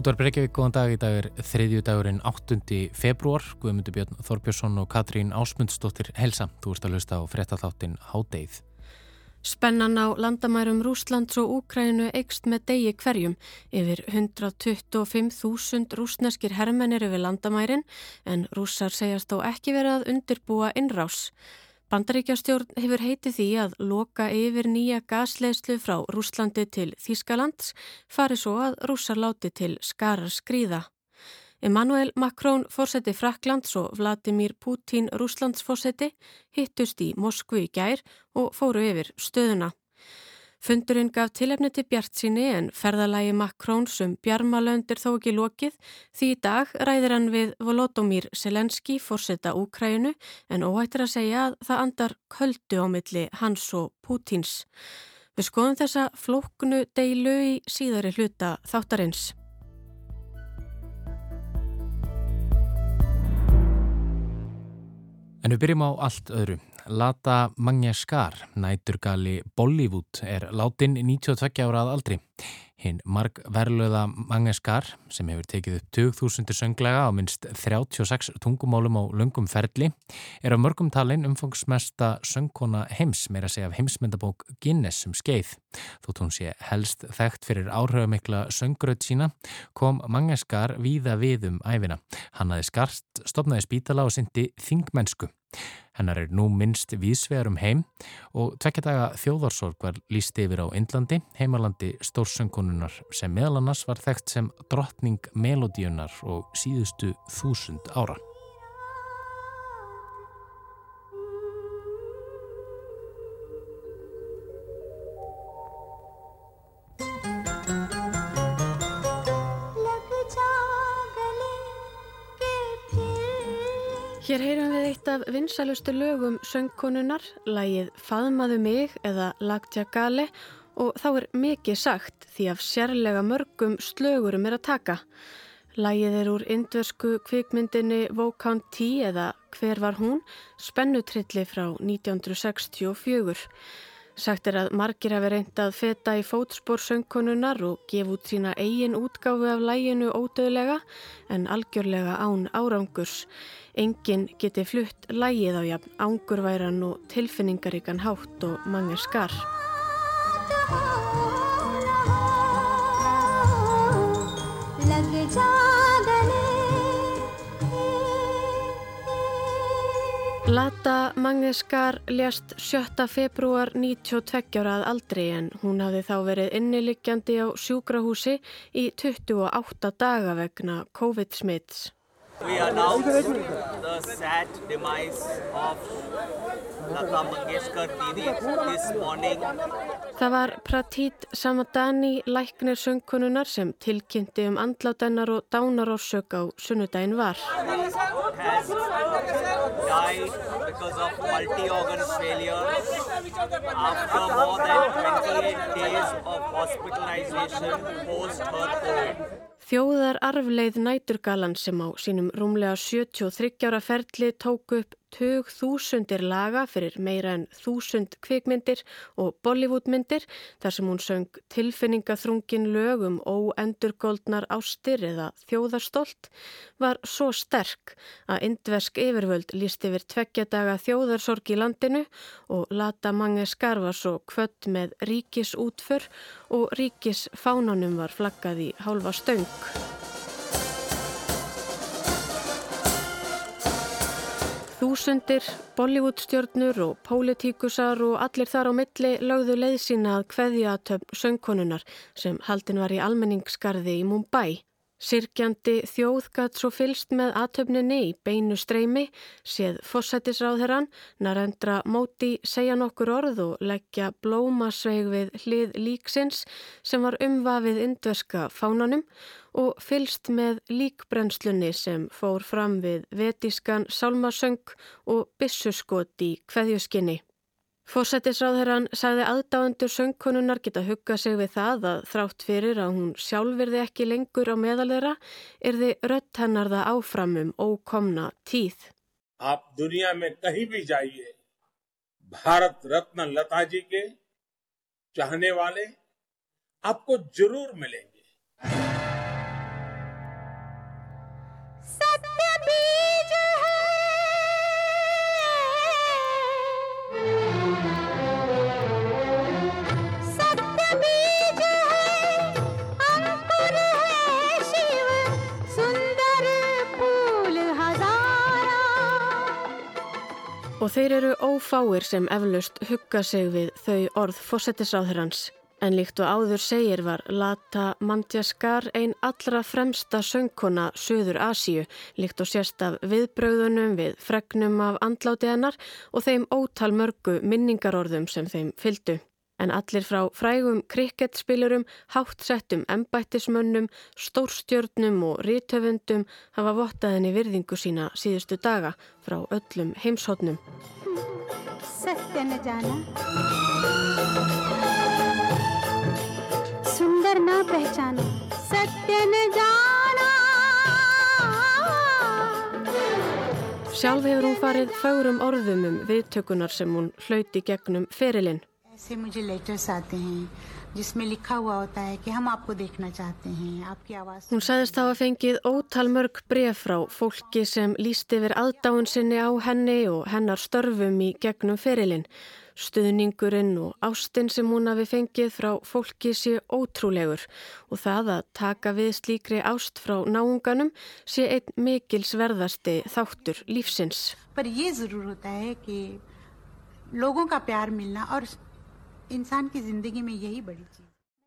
Útvar Breykjavík, góðan dag í dag er þriðju dagurinn 8. februar. Guðmundur Björn Þorbjörnsson og Katrín Ásmundsdóttir helsa. Þú ert að hlusta á frettatháttin Hádeið. Spennan á landamærum Rúslands og Úkrænu eikst með degi hverjum. Yfir 125.000 rúsneskir herrmennir yfir landamærin en rússar segjast þó ekki verið að undirbúa innrás. Bandaríkjastjórn hefur heitið því að loka yfir nýja gasleislu frá Rúslandi til Þískalands fari svo að rússar láti til skarar skrýða. Emmanuel Macron fórseti Fraklands og Vladimir Putin Rúslands fórseti hittust í Moskvu í gær og fóru yfir stöðuna. Fundurinn gaf tilefni til Bjart síni en ferðalagi Makrón sem Bjarmalöndir þó ekki lokið því í dag ræðir hann við Volodymyr Selenski fórseta Úkrænu en óhættir að segja að það andar köldu á milli hans og Pútins. Við skoðum þessa flóknu deilu í síðari hluta þáttarins. En við byrjum á allt öðru. Lata Mangeskar, næturgali Bollywood, er látin 92 ára að aldri. Hinn marg verluða Mangeskar, sem hefur tekið upp 2000 sönglega á minst 36 tungumálum á lungum ferli, er á mörgum talin umfangsmesta söngkona heims, meira segja af heimsmyndabók Guinness sem um skeið. Þótt hún sé helst þekkt fyrir áhrifamikla söngröð sína, kom Mangeskar víða við um æfina. Hann aði skarst, stopnaði spítala og syndi þingmennsku. Hennar er nú minnst vísvegar um heim og tvekja daga þjóðarsorg var líst yfir á Indlandi, heimalandi stórsöngununar sem meðal annars var þekkt sem drottning melodíunar og síðustu þúsund ára. Hér heyrum við eitt af vinsalustu lögum söngkonunar, lægið Faðmaðu mig eða Lagtja Gali og þá er mikið sagt því af sérlega mörgum slögurum er að taka. Lægið er úr indversku kvikmyndinni Vókán Tí eða Hver var hún? Spennutrilli frá 1964. Sagt er að margir hafi reynd að feta í fótspór söngkonunar og gefa út sína eigin útgáfi af læginu ódöðlega en algjörlega án árangurs. Engin geti flutt lægið á jafn ángurværan og tilfinningaríkan hátt og mangir skar. Lata Mangeskar ljast 7. februar 92 árað aldrei en hún hafði þá verið inniliggjandi á sjúkrahúsi í 28 daga vegna COVID-smits. We announce the sad demise of Lata Mangeshkar Didi this morning. Það var Pratit Samadani, læknir söngkonunar sem tilkynnti um andlátennar og dánarórsök á sunnudaginn var. died because of multi-organ failure after more than 28 days of hospitalization post her COVID. Þjóðar arfleið næturgalan sem á sínum rúmlega 73 ára ferli tók upp tug þúsundir laga fyrir meira en þúsund kvikmyndir og Bollywoodmyndir þar sem hún söng tilfinningaþrungin lögum óendurgoldnar ástir eða þjóðarstolt var svo sterk að indversk yfirvöld líst yfir tveggjadaga þjóðarsorg í landinu og lata mange skarfa svo kvött með ríkisútför og ríkisfánanum var flaggað í hálfa stöng. Þúsundir, Bollywoodstjörnur og pólitíkusar og allir þar á milli lögðu leið sína að hveðja töfn söngkonunar sem haldin var í almenningskarði í Mumbai. Sirkjandi þjóð gatt svo fylst með aðtöfninni í beinu streymi, séð fósættisráðherran, narendra móti segja nokkur orð og leggja blómasveig við hlið líksins sem var umvafið indverska fánanum og fylst með líkbrennslunni sem fór fram við vetískan sálmasöng og bissuskot í kveðjuskinni. Fórsættisráðherran sagði aðdáendur söngkonunar geta hugga sig við það að þrátt fyrir að hún sjálfverði ekki lengur á meðalera er þið rött hennar það áframum ókomna tíð. Aap dunia mein kahi bhi jaiye, Bharat Ratna Lata ji ke chahne wale aapko jurur milenge. Og þeir eru ófáir sem eflaust hugga sig við þau orð fósettisráðherrans. En líkt og áður segir var Lata Mandjaskar einn allra fremsta söngkona Suður Asíu, líkt og sérst af viðbröðunum við fregnum af andláti hennar og þeim ótal mörgu minningarorðum sem þeim fyldu. En allir frá frægum kriketspilurum, háttsettum embættismönnum, stórstjörnum og rítöfundum hafa vottað henni virðingu sína síðustu daga frá öllum heimshotnum. Sjálf hefur hún farið fögurum orðum um viðtökunar sem hún hlauti gegnum ferilinn. ऐसे मुझे लेटर्स आते हैं जिसमें लिखा हुआ होता है कि हम आपको देखना चाहते हैं आपकी आवाज Hún sagðist hafa fengið ótal mörg bref frá fólki sem líst yfir aðdáin sinni á henni og hennar störfum í gegnum ferilinn. Stuðningurinn og ástinn sem hún hafi fengið frá fólki sé ótrúlegur og það að taka við slíkri ást frá náunganum sé einn mikilsverðasti þáttur lífsins. इंसान की जिंदगी में यही बड़ी चीज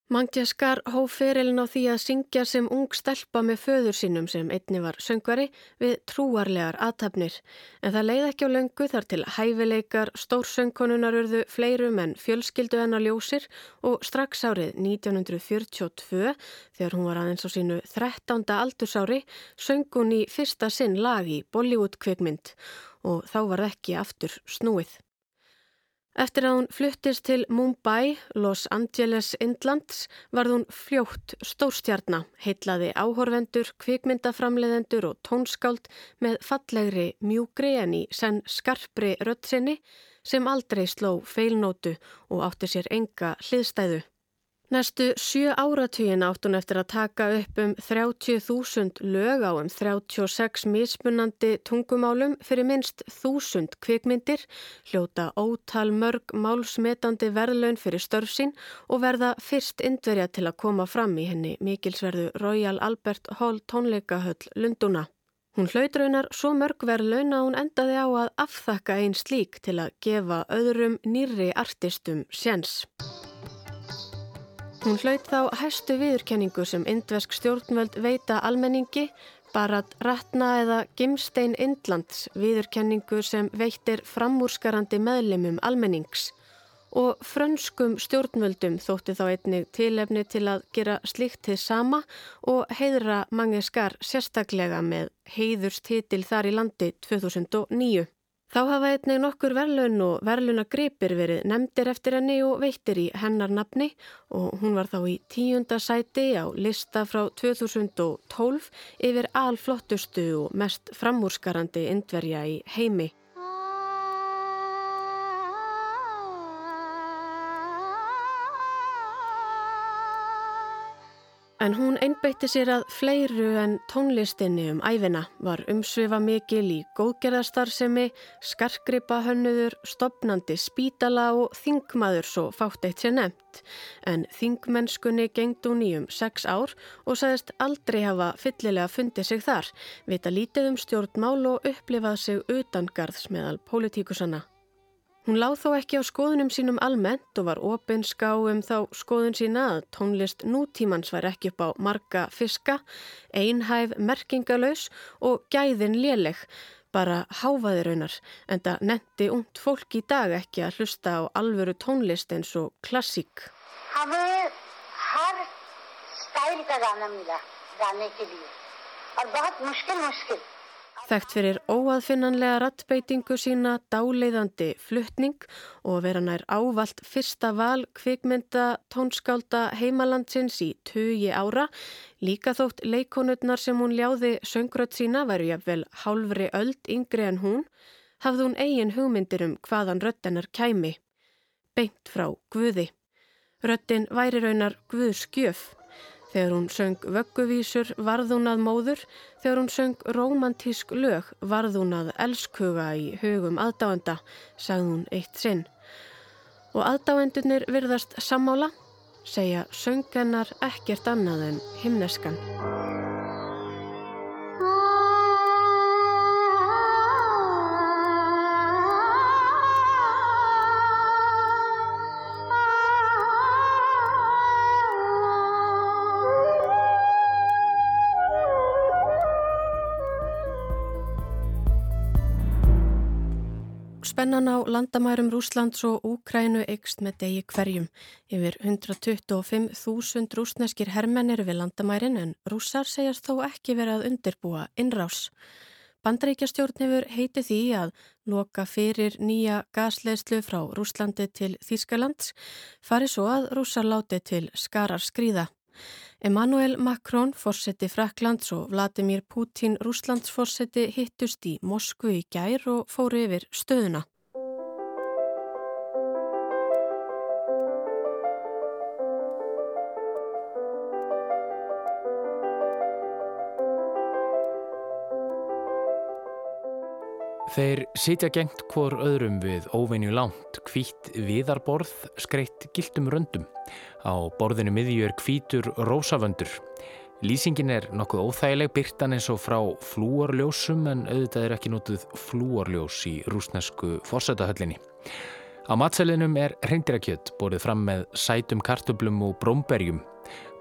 Mangjaskar hóf ferilin á því að syngja sem ung stelpa með föður sínum sem einni var söngvari við trúarlegar aðtapnir. En það leiði ekki á löngu þar til hæfileikar stórsöngkonunar urðu fleirum en fjölskyldu hennar ljósir og strax árið 1942 þegar hún var aðeins á sínu 13. aldursári söng hún í fyrsta sinn lag í Bollywood kvikmynd og þá var ekki aftur snúið. Eftir að hún fluttist til Mumbai, Los Angeles, Indlands, varð hún fljótt stórstjarnar, heitlaði áhorvendur, kvikmyndaframleðendur og tónskáld með fallegri mjúgri en í senn skarpri röddsinni sem aldrei sló feilnótu og átti sér enga hliðstæðu. Næstu sjö áratugin átt hún eftir að taka upp um 30.000 lög á um 36 mismunandi tungumálum fyrir minst 1000 kvikmyndir, hljóta ótal mörg málsmetandi verðlaun fyrir störf sín og verða fyrst indverja til að koma fram í henni mikilsverðu Royal Albert Hall tónleikahöll Lunduna. Hún hlautraunar svo mörg verðlaun að hún endaði á að afþakka einn slík til að gefa öðrum nýri artistum sjens. Hún hlaut þá hæstu viðurkenningu sem indvesk stjórnvöld veita almenningi, Barat Ratna eða Gimstein Indlands viðurkenningu sem veitir framúrskarandi meðlimum almennings. Og frönskum stjórnvöldum þótti þá einnig tilefni til að gera slíkt til sama og heiðra mangi skar sérstaklega með heiðurstitil þar í landi 2009. Þá hafa einnig nokkur verðlun og verðlunagripir verið nefndir eftir henni og veittir í hennar nafni og hún var þá í tíunda sæti á lista frá 2012 yfir alflottustu og mest framúrskarandi indverja í heimi. En hún einbeitti sér að fleiru en tónlistinni um æfina var umsvifa mikil í góðgerðarstarfsemi, skarkripa hönnuður, stopnandi spítala og þingmaður svo fátt eitt sér nefnt. En þingmennskunni gengd hún í um sex ár og sagðist aldrei hafa fyllilega fundið sig þar, vita lítið um stjórnmál og upplifað sig utangarðs meðal pólitíkusanna. Hún láð þó ekki á skoðunum sínum almennt og var opinská um þá skoðun sína að tónlist nútímans var ekki upp á marga fiska, einhæf merkingalös og gæðin léleg, bara háfaði raunar, en það netti umt fólk í dag ekki að hlusta á alvöru tónlist eins og klassík. Hafið har stæl ka gana mila, gane ke liye, og bætt muskil muskil. Þekkt fyrir óaðfinnanlega rattbeitingu sína, dáleiðandi fluttning og vera nær ávalt fyrsta val kvikmynda tónskálda heimalandsins í tugi ára. Líka þótt leikonurnar sem hún ljáði söngröð sína væru jafnvel hálfri öld yngri en hún, hafði hún eigin hugmyndir um hvaðan röttenar kæmi. Beint frá Guði. Röttin væri raunar Guðs gjöf. Þegar hún söng vögguvísur varð hún að móður, þegar hún söng romantísk lög varð hún að elskuga í hugum aðdáenda, sagði hún eitt sinn. Og aðdáendunir virðast sammála, segja söngennar ekkert annað en himneskan. Spennan á landamærum Rúslands og Úkrænu eikst með degi hverjum. Yfir 125.000 rúsneskir hermennir við landamærin en rússar segjast þó ekki verið að undirbúa innrás. Bandaríkjastjórn hefur heiti því að loka fyrir nýja gasleðslu frá Rúslandi til Þýskalands fari svo að rússar láti til skarar skrýða. Emmanuel Macron, fórseti Fraklands og Vladimir Putin, Rúslands fórseti, hittust í Moskvu í gær og fóru yfir stöðuna. Þeir sitja gengt hvor öðrum við óvenju lánt, kvítt viðarborð, skreitt gildum röndum. Á borðinu miðju er kvítur rósavöndur. Lýsingin er nokkuð óþægileg byrtan eins og frá flúorljósum en auðvitað er ekki nótuð flúorljós í rúsnesku fórsetahöllinni. Á matselinum er reyndirakjött borðið fram með sætum kartublum og brómberjum.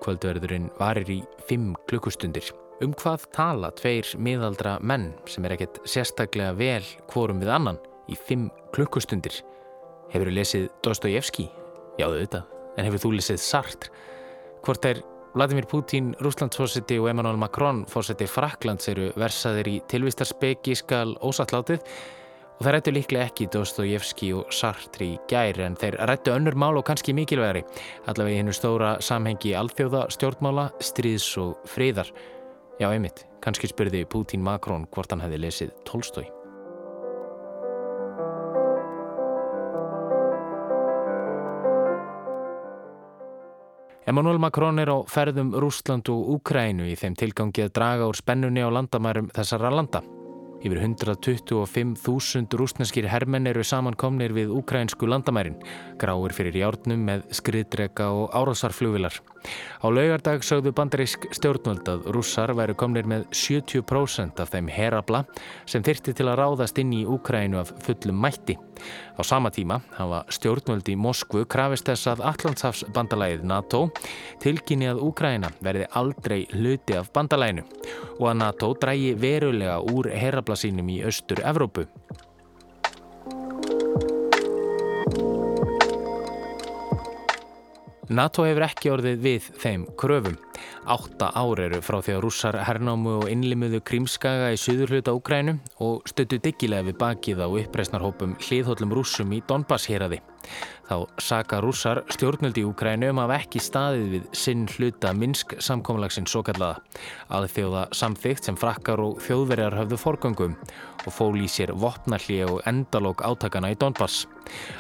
Kvöldverðurinn varir í 5 klukkustundir. Um hvað tala tveir miðaldra menn sem er ekkert sérstaklega vel hvorum við annan í fimm klukkustundir? Hefur þú lesið Dostojevski? Já, þau það. En hefur þú lesið Sartre? Hvort er Vladimir Putin, Rúslandsfósiti og Emmanuel Macron fósiti Fraklands eru versaðir í tilvistarspeki skal ósattlátið og það rættu líklega ekki Dostojevski og Sartre í gæri en þeir rættu önnur mál og kannski mikilvægri allavega í hennu stóra samhengi alþjóða stjórnmála, stríðs og fríðar Já, einmitt. Kanski spurði Putin Macron hvort hann hefði lesið Tolstói. Emmanuel Macron er á ferðum Rúsland og Úkrænu í þeim tilgangi að draga úr spennunni á landamærum þessara landa. Yfir 125.000 rúsneskir hermenn eru samankomnir við ukrainsku landamærin, gráir fyrir járnum með skriðdrega og árásarflugvilar. Á laugardag sögðu bandarísk stjórnvöld að rússar væru komnir með 70% af þeim herabla sem þyrti til að ráðast inn í Ukraínu af fullum mætti. Á sama tíma hafa stjórnvöld í Moskvu krafist þess að Allandshafsbandalæðið NATO tilkynni að Ukraína verði aldrei hluti af bandalæðinu og að NATO drægi verulega úr herabla sínum í austur Evrópu. NATO hefur ekki orðið við þeim kröfum. Átta ár eru frá því að rússar hernámu og innlimuðu krímskaga í söður hluta Úgrænu og stöttu diggilega við bakið á uppreisnarhópum hliðhóllum rússum í Donbass heraði. Þá saka rússar stjórnöldi í Úkrænu um að ekki staðið við sinn hluta Minsk samkómalagsinn svo kallaða. Alþjóða samþygt sem frakkar og þjóðverjar höfðu forgöngum og fól í sér vopnalli og endalók átakana í Donbass.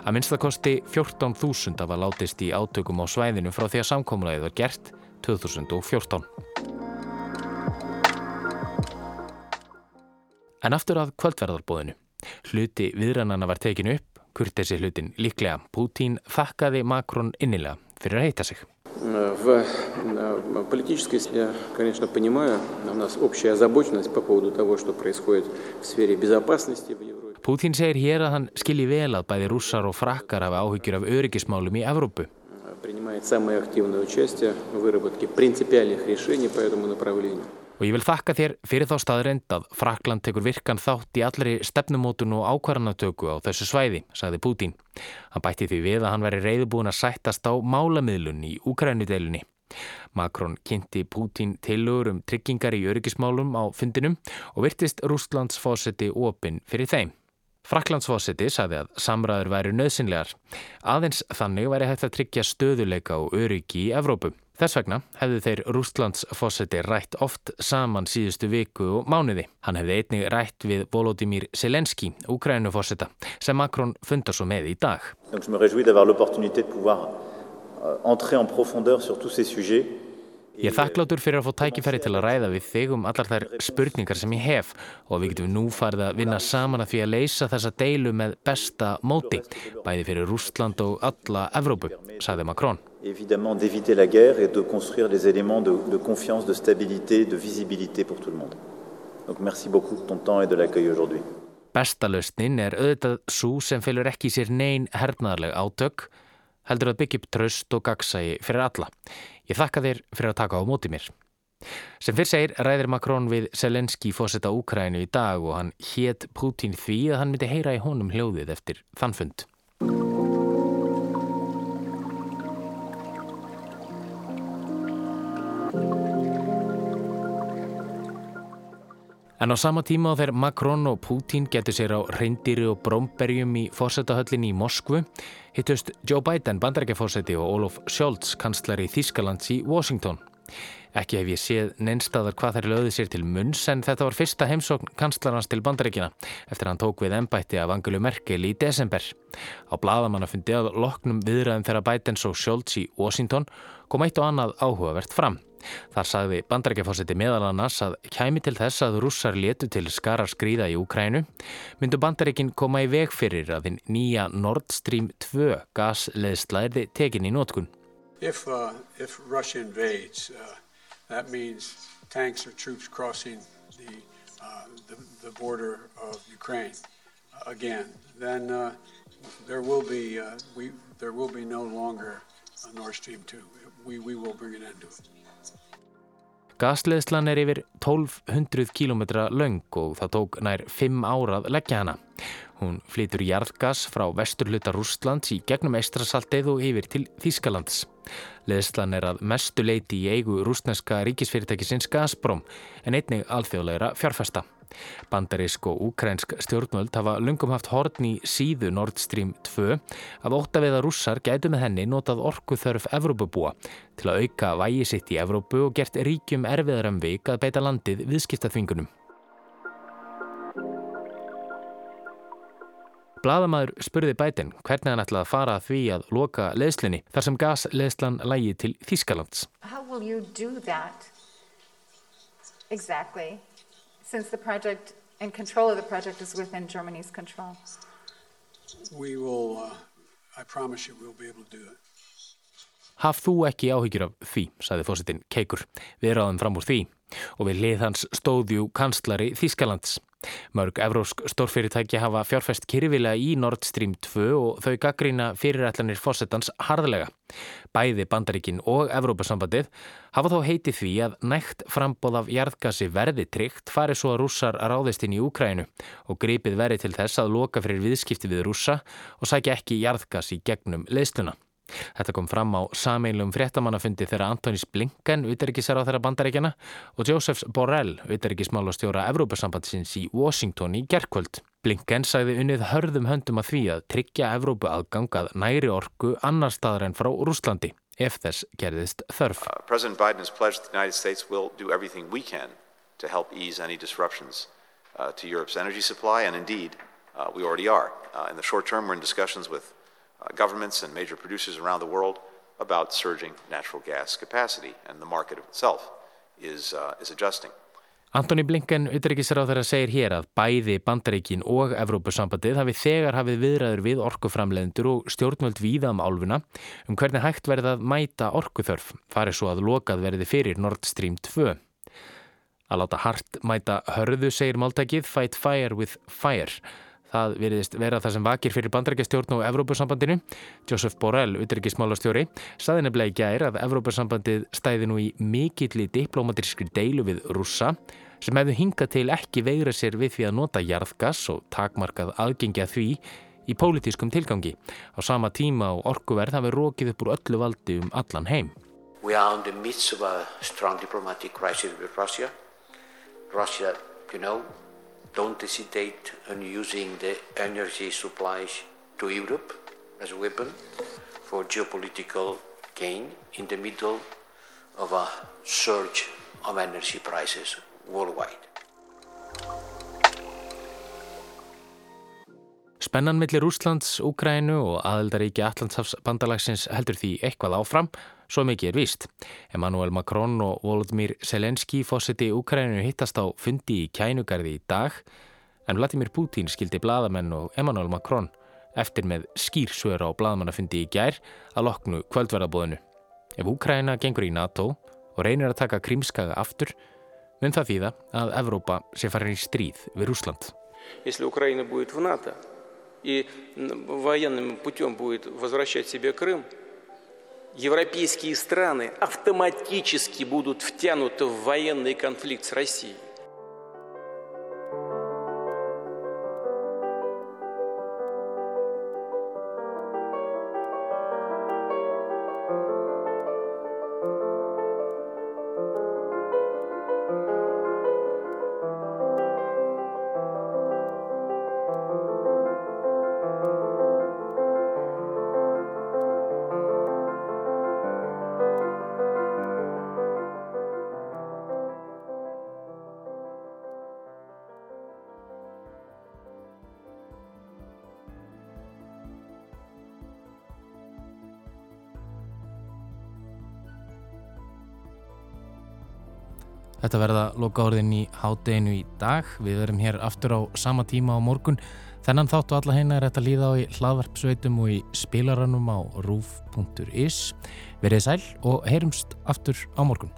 Að minnstakosti 14.000 af að látist í átökum á svæðinu frá því að samkómalagið var gert 2014. En aftur að kvöldverðarbóðinu. Hluti viðrannana var tekinu upp kurtesi hlutin líklega. Putin þakkaði Macron innilega fyrir að heita sig. В политической, я, конечно, понимаю, у нас общая озабоченность по поводу того, что происходит в сфере безопасности в Европе. Putin segir hér að hann skilji vel að bæði rússar og frakkar hafa áhyggjur af öryggismálum í Evrópu. Принимает самое активное участие в выработке принципиальных решений по этому направлению. Og ég vil þakka þér fyrir þá staðreind að Frakland tekur virkan þátt í allri stefnumótun og ákvarðanatöku á þessu svæði, sagði Pútín. Hann bætti því við að hann veri reyðbúin að sættast á málamiðlun í Úkrænudeilunni. Makrón kynnti Pútín tilugur um tryggingar í öryggismálum á fundinum og virtist Rústlands fósetti opinn fyrir þeim. Fraklandsfósiti saði að samræður væri nöðsynlegar. Aðeins þannig væri hægt að tryggja stöðuleika og öryggi í Evrópu. Þess vegna hefðu þeir Rústlandsfósiti rætt oft saman síðustu viku og mánuði. Hann hefði einnig rætt við Volodymyr Selenski, Ukrænufósita, sem Makrón fundar svo með í dag. Donc, euh, Ég er þakkláttur fyrir að fá tækifæri til að ræða við þig um allar þær spurningar sem ég hef og við getum nú farið að vinna saman að því að leysa þessa deilu með besta móti, bæði fyrir Rústland og alla Evrópu, sagði Makrón. Évidemment d'éviter la guerre et de construire des éléments de, de confiance, de stabilité, de visibilité pour tout le monde. Donc merci beaucoup de ton temps et de l'accueil aujourd'hui. Besta lausnin er auðvitað svo sem fylgur ekki sér neyn hernaðarleg átök, heldur að byggja upp tröst og gagsægi fyrir alla. Ég þakka þér fyrir að taka á móti mér. Sem fyrr segir ræðir Makrón við Selenski fósetta Úkrænu í dag og hann hétt Putin því að hann myndi heyra í honum hljóðið eftir þann En á sama tíma á þegar Macron og Putin getur sér á reyndýri og brómberjum í fórsetahöllinni í Moskvu hittust Joe Biden, bandarækjafórseti og Olof Scholz, kanslari Þískalands í Washington. Ekki hef ég séð neinstadar hvað þær löði sér til munns en þetta var fyrsta heimsókn kanslarans til bandarækjana eftir hann tók við ennbætti af Angelu Merkel í desember. Á bladamanna fundi að loknum viðræðum þegar Bidens og Scholz í Washington kom eitt og annað áhugavert fram. Þar sagði bandarækjafórseti meðal annars að kæmi til þess að rússar letu til skara skrýða í Ukrænu myndu bandarækin koma í veg fyrir að þinn nýja Nord Stream 2 gasleðsla erði tekin í nótkun. If, uh, if Russia invades, uh, that means tanks or troops crossing the, uh, the, the border of Ukraine again, then uh, there will be uh, we, there will be no longer a Nord Stream 2. We, we will bring an end to it. Gasleðslan er yfir 1200 km laung og það tók nær 5 árað leggja hana. Hún flytur jarðgas frá vesturluta Rústlands í gegnum Eistrasaltið og yfir til Þískalands. Leðslan er að mestu leiti í eigu rústneska ríkisfyrirtækisins Gazprom en einnig alþjóðleira fjárfesta. Bandarísk og úkrænsk stjórnvöld hafa lungum haft horn í síðu Nord Stream 2 að óta við að rússar gætu með henni notað orku þörf Evrópubúa til að auka vægi sitt í Evrópu og gert ríkjum erfiðar um vik að beita landið viðskiptaþvingunum. Blaðamæður spurði bætin hvernig hann ætlaði að fara að því að loka leðslinni þar sem gasleðslan lægi til Þískalands. How will you do that exactly? Since the project and control of the project is within Germany's control? We will, uh, I promise you, we'll be able to do it. Haf þú ekki áhyggjur af því, saði fósittin Keikur. Við ráðum fram úr því og við lið hans stóðjú kanslari Þískalands. Mörg evrósk stórfyrirtæki hafa fjárfæst kyrfilega í Nord Stream 2 og þau gaggrína fyrirætlanir fósettans harðlega. Bæði bandaríkin og Evrópasambandið hafa þó heiti því að nægt frambóð af jarðgasi verði tryggt fari svo að rússar ráðist inn í Úkrænu og gripið verði til þess að loka fyrir viðskipti við rússa og sækja ekki jarðgasi gegnum leistuna. Þetta kom fram á sameilum fréttamannafundi þegar Antonis Blinken, uterikisar á þeirra bandaríkjana, og Josephs Borrell, uterikismálastjóra Evrópasambandsins í Washington í gerkvöld. Blinken sagði unnið hörðum höndum að því að tryggja Evrópu aðgangað næri orku annar staðar en frá Rúslandi, ef þess gerðist þörf. Uh, President Biden has pledged the United States will do everything we can to help ease any disruptions uh, to Europe's energy supply, and indeed, uh, we already are. In the short term, we're in discussions with governments and major producers around the world about surging natural gas capacity, and the market itself is, uh, is adjusting. Antoni Blinken, þeirra, segir hér að bæði Bandaríkin og Evrópusambandið hafi þegar hafið viðræður við orkuframleðendur og stjórnvöld víða um álfuna um hvernig hægt verði að mæta orkuþörf, farið svo að lokað verði fyrir Nord Stream 2. Að láta hart mæta hörðu, segir máltækið Fight Fire with Fire. Það veriðist vera það sem vakir fyrir bandarækjastjórn og Evrópussambandinu. Joseph Borrell, utryggismálastjóri, staði nefnilega í gær að Evrópussambandið stæði nú í mikilli diplomatískri deilu við rússa sem hefðu hingað til ekki veigra sér við því að nota jarðgas og takmarkað aðgengja því í pólitískum tilgangi. Á sama tíma og orkuverð hafi rókið upp úr öllu valdi um allan heim. Are in the midst of a strong diplomatic crisis with Russia. Russia, you know, don't hesitate on using the energy supplies to Europe as a weapon for geopolitical gain in the middle of a surge of energy prices worldwide. Spennan millir Úslands, Úgrænu og aðeldaríki Allandsafsbandalagsins heldur því eitthvað áfram, svo mikið er víst. Emmanuel Macron og Volodymyr Selenski fósiti Úgrænu hittast á fundi í kænugarði í dag, en Vladimir Putin skildi bladamenn og Emmanuel Macron eftir með skýrsögur á bladamannafundi í gær að loknu kvöldverðabóðinu. Ef Úgræna gengur í NATO og reynir að taka krimskaga aftur, mun það því það að Evrópa sé farin í stríð við Úsland. Íslu Úgræna búið fyrir NATO и военным путем будет возвращать себе Крым, европейские страны автоматически будут втянуты в военный конфликт с Россией. Þetta verða loka orðin í hátteginu í dag. Við verum hér aftur á sama tíma á morgun. Þennan þáttu alla heina er þetta líða á í hlaðvarpsveitum og í spilaranum á rúf.is. Verðið sæl og heyrumst aftur á morgun.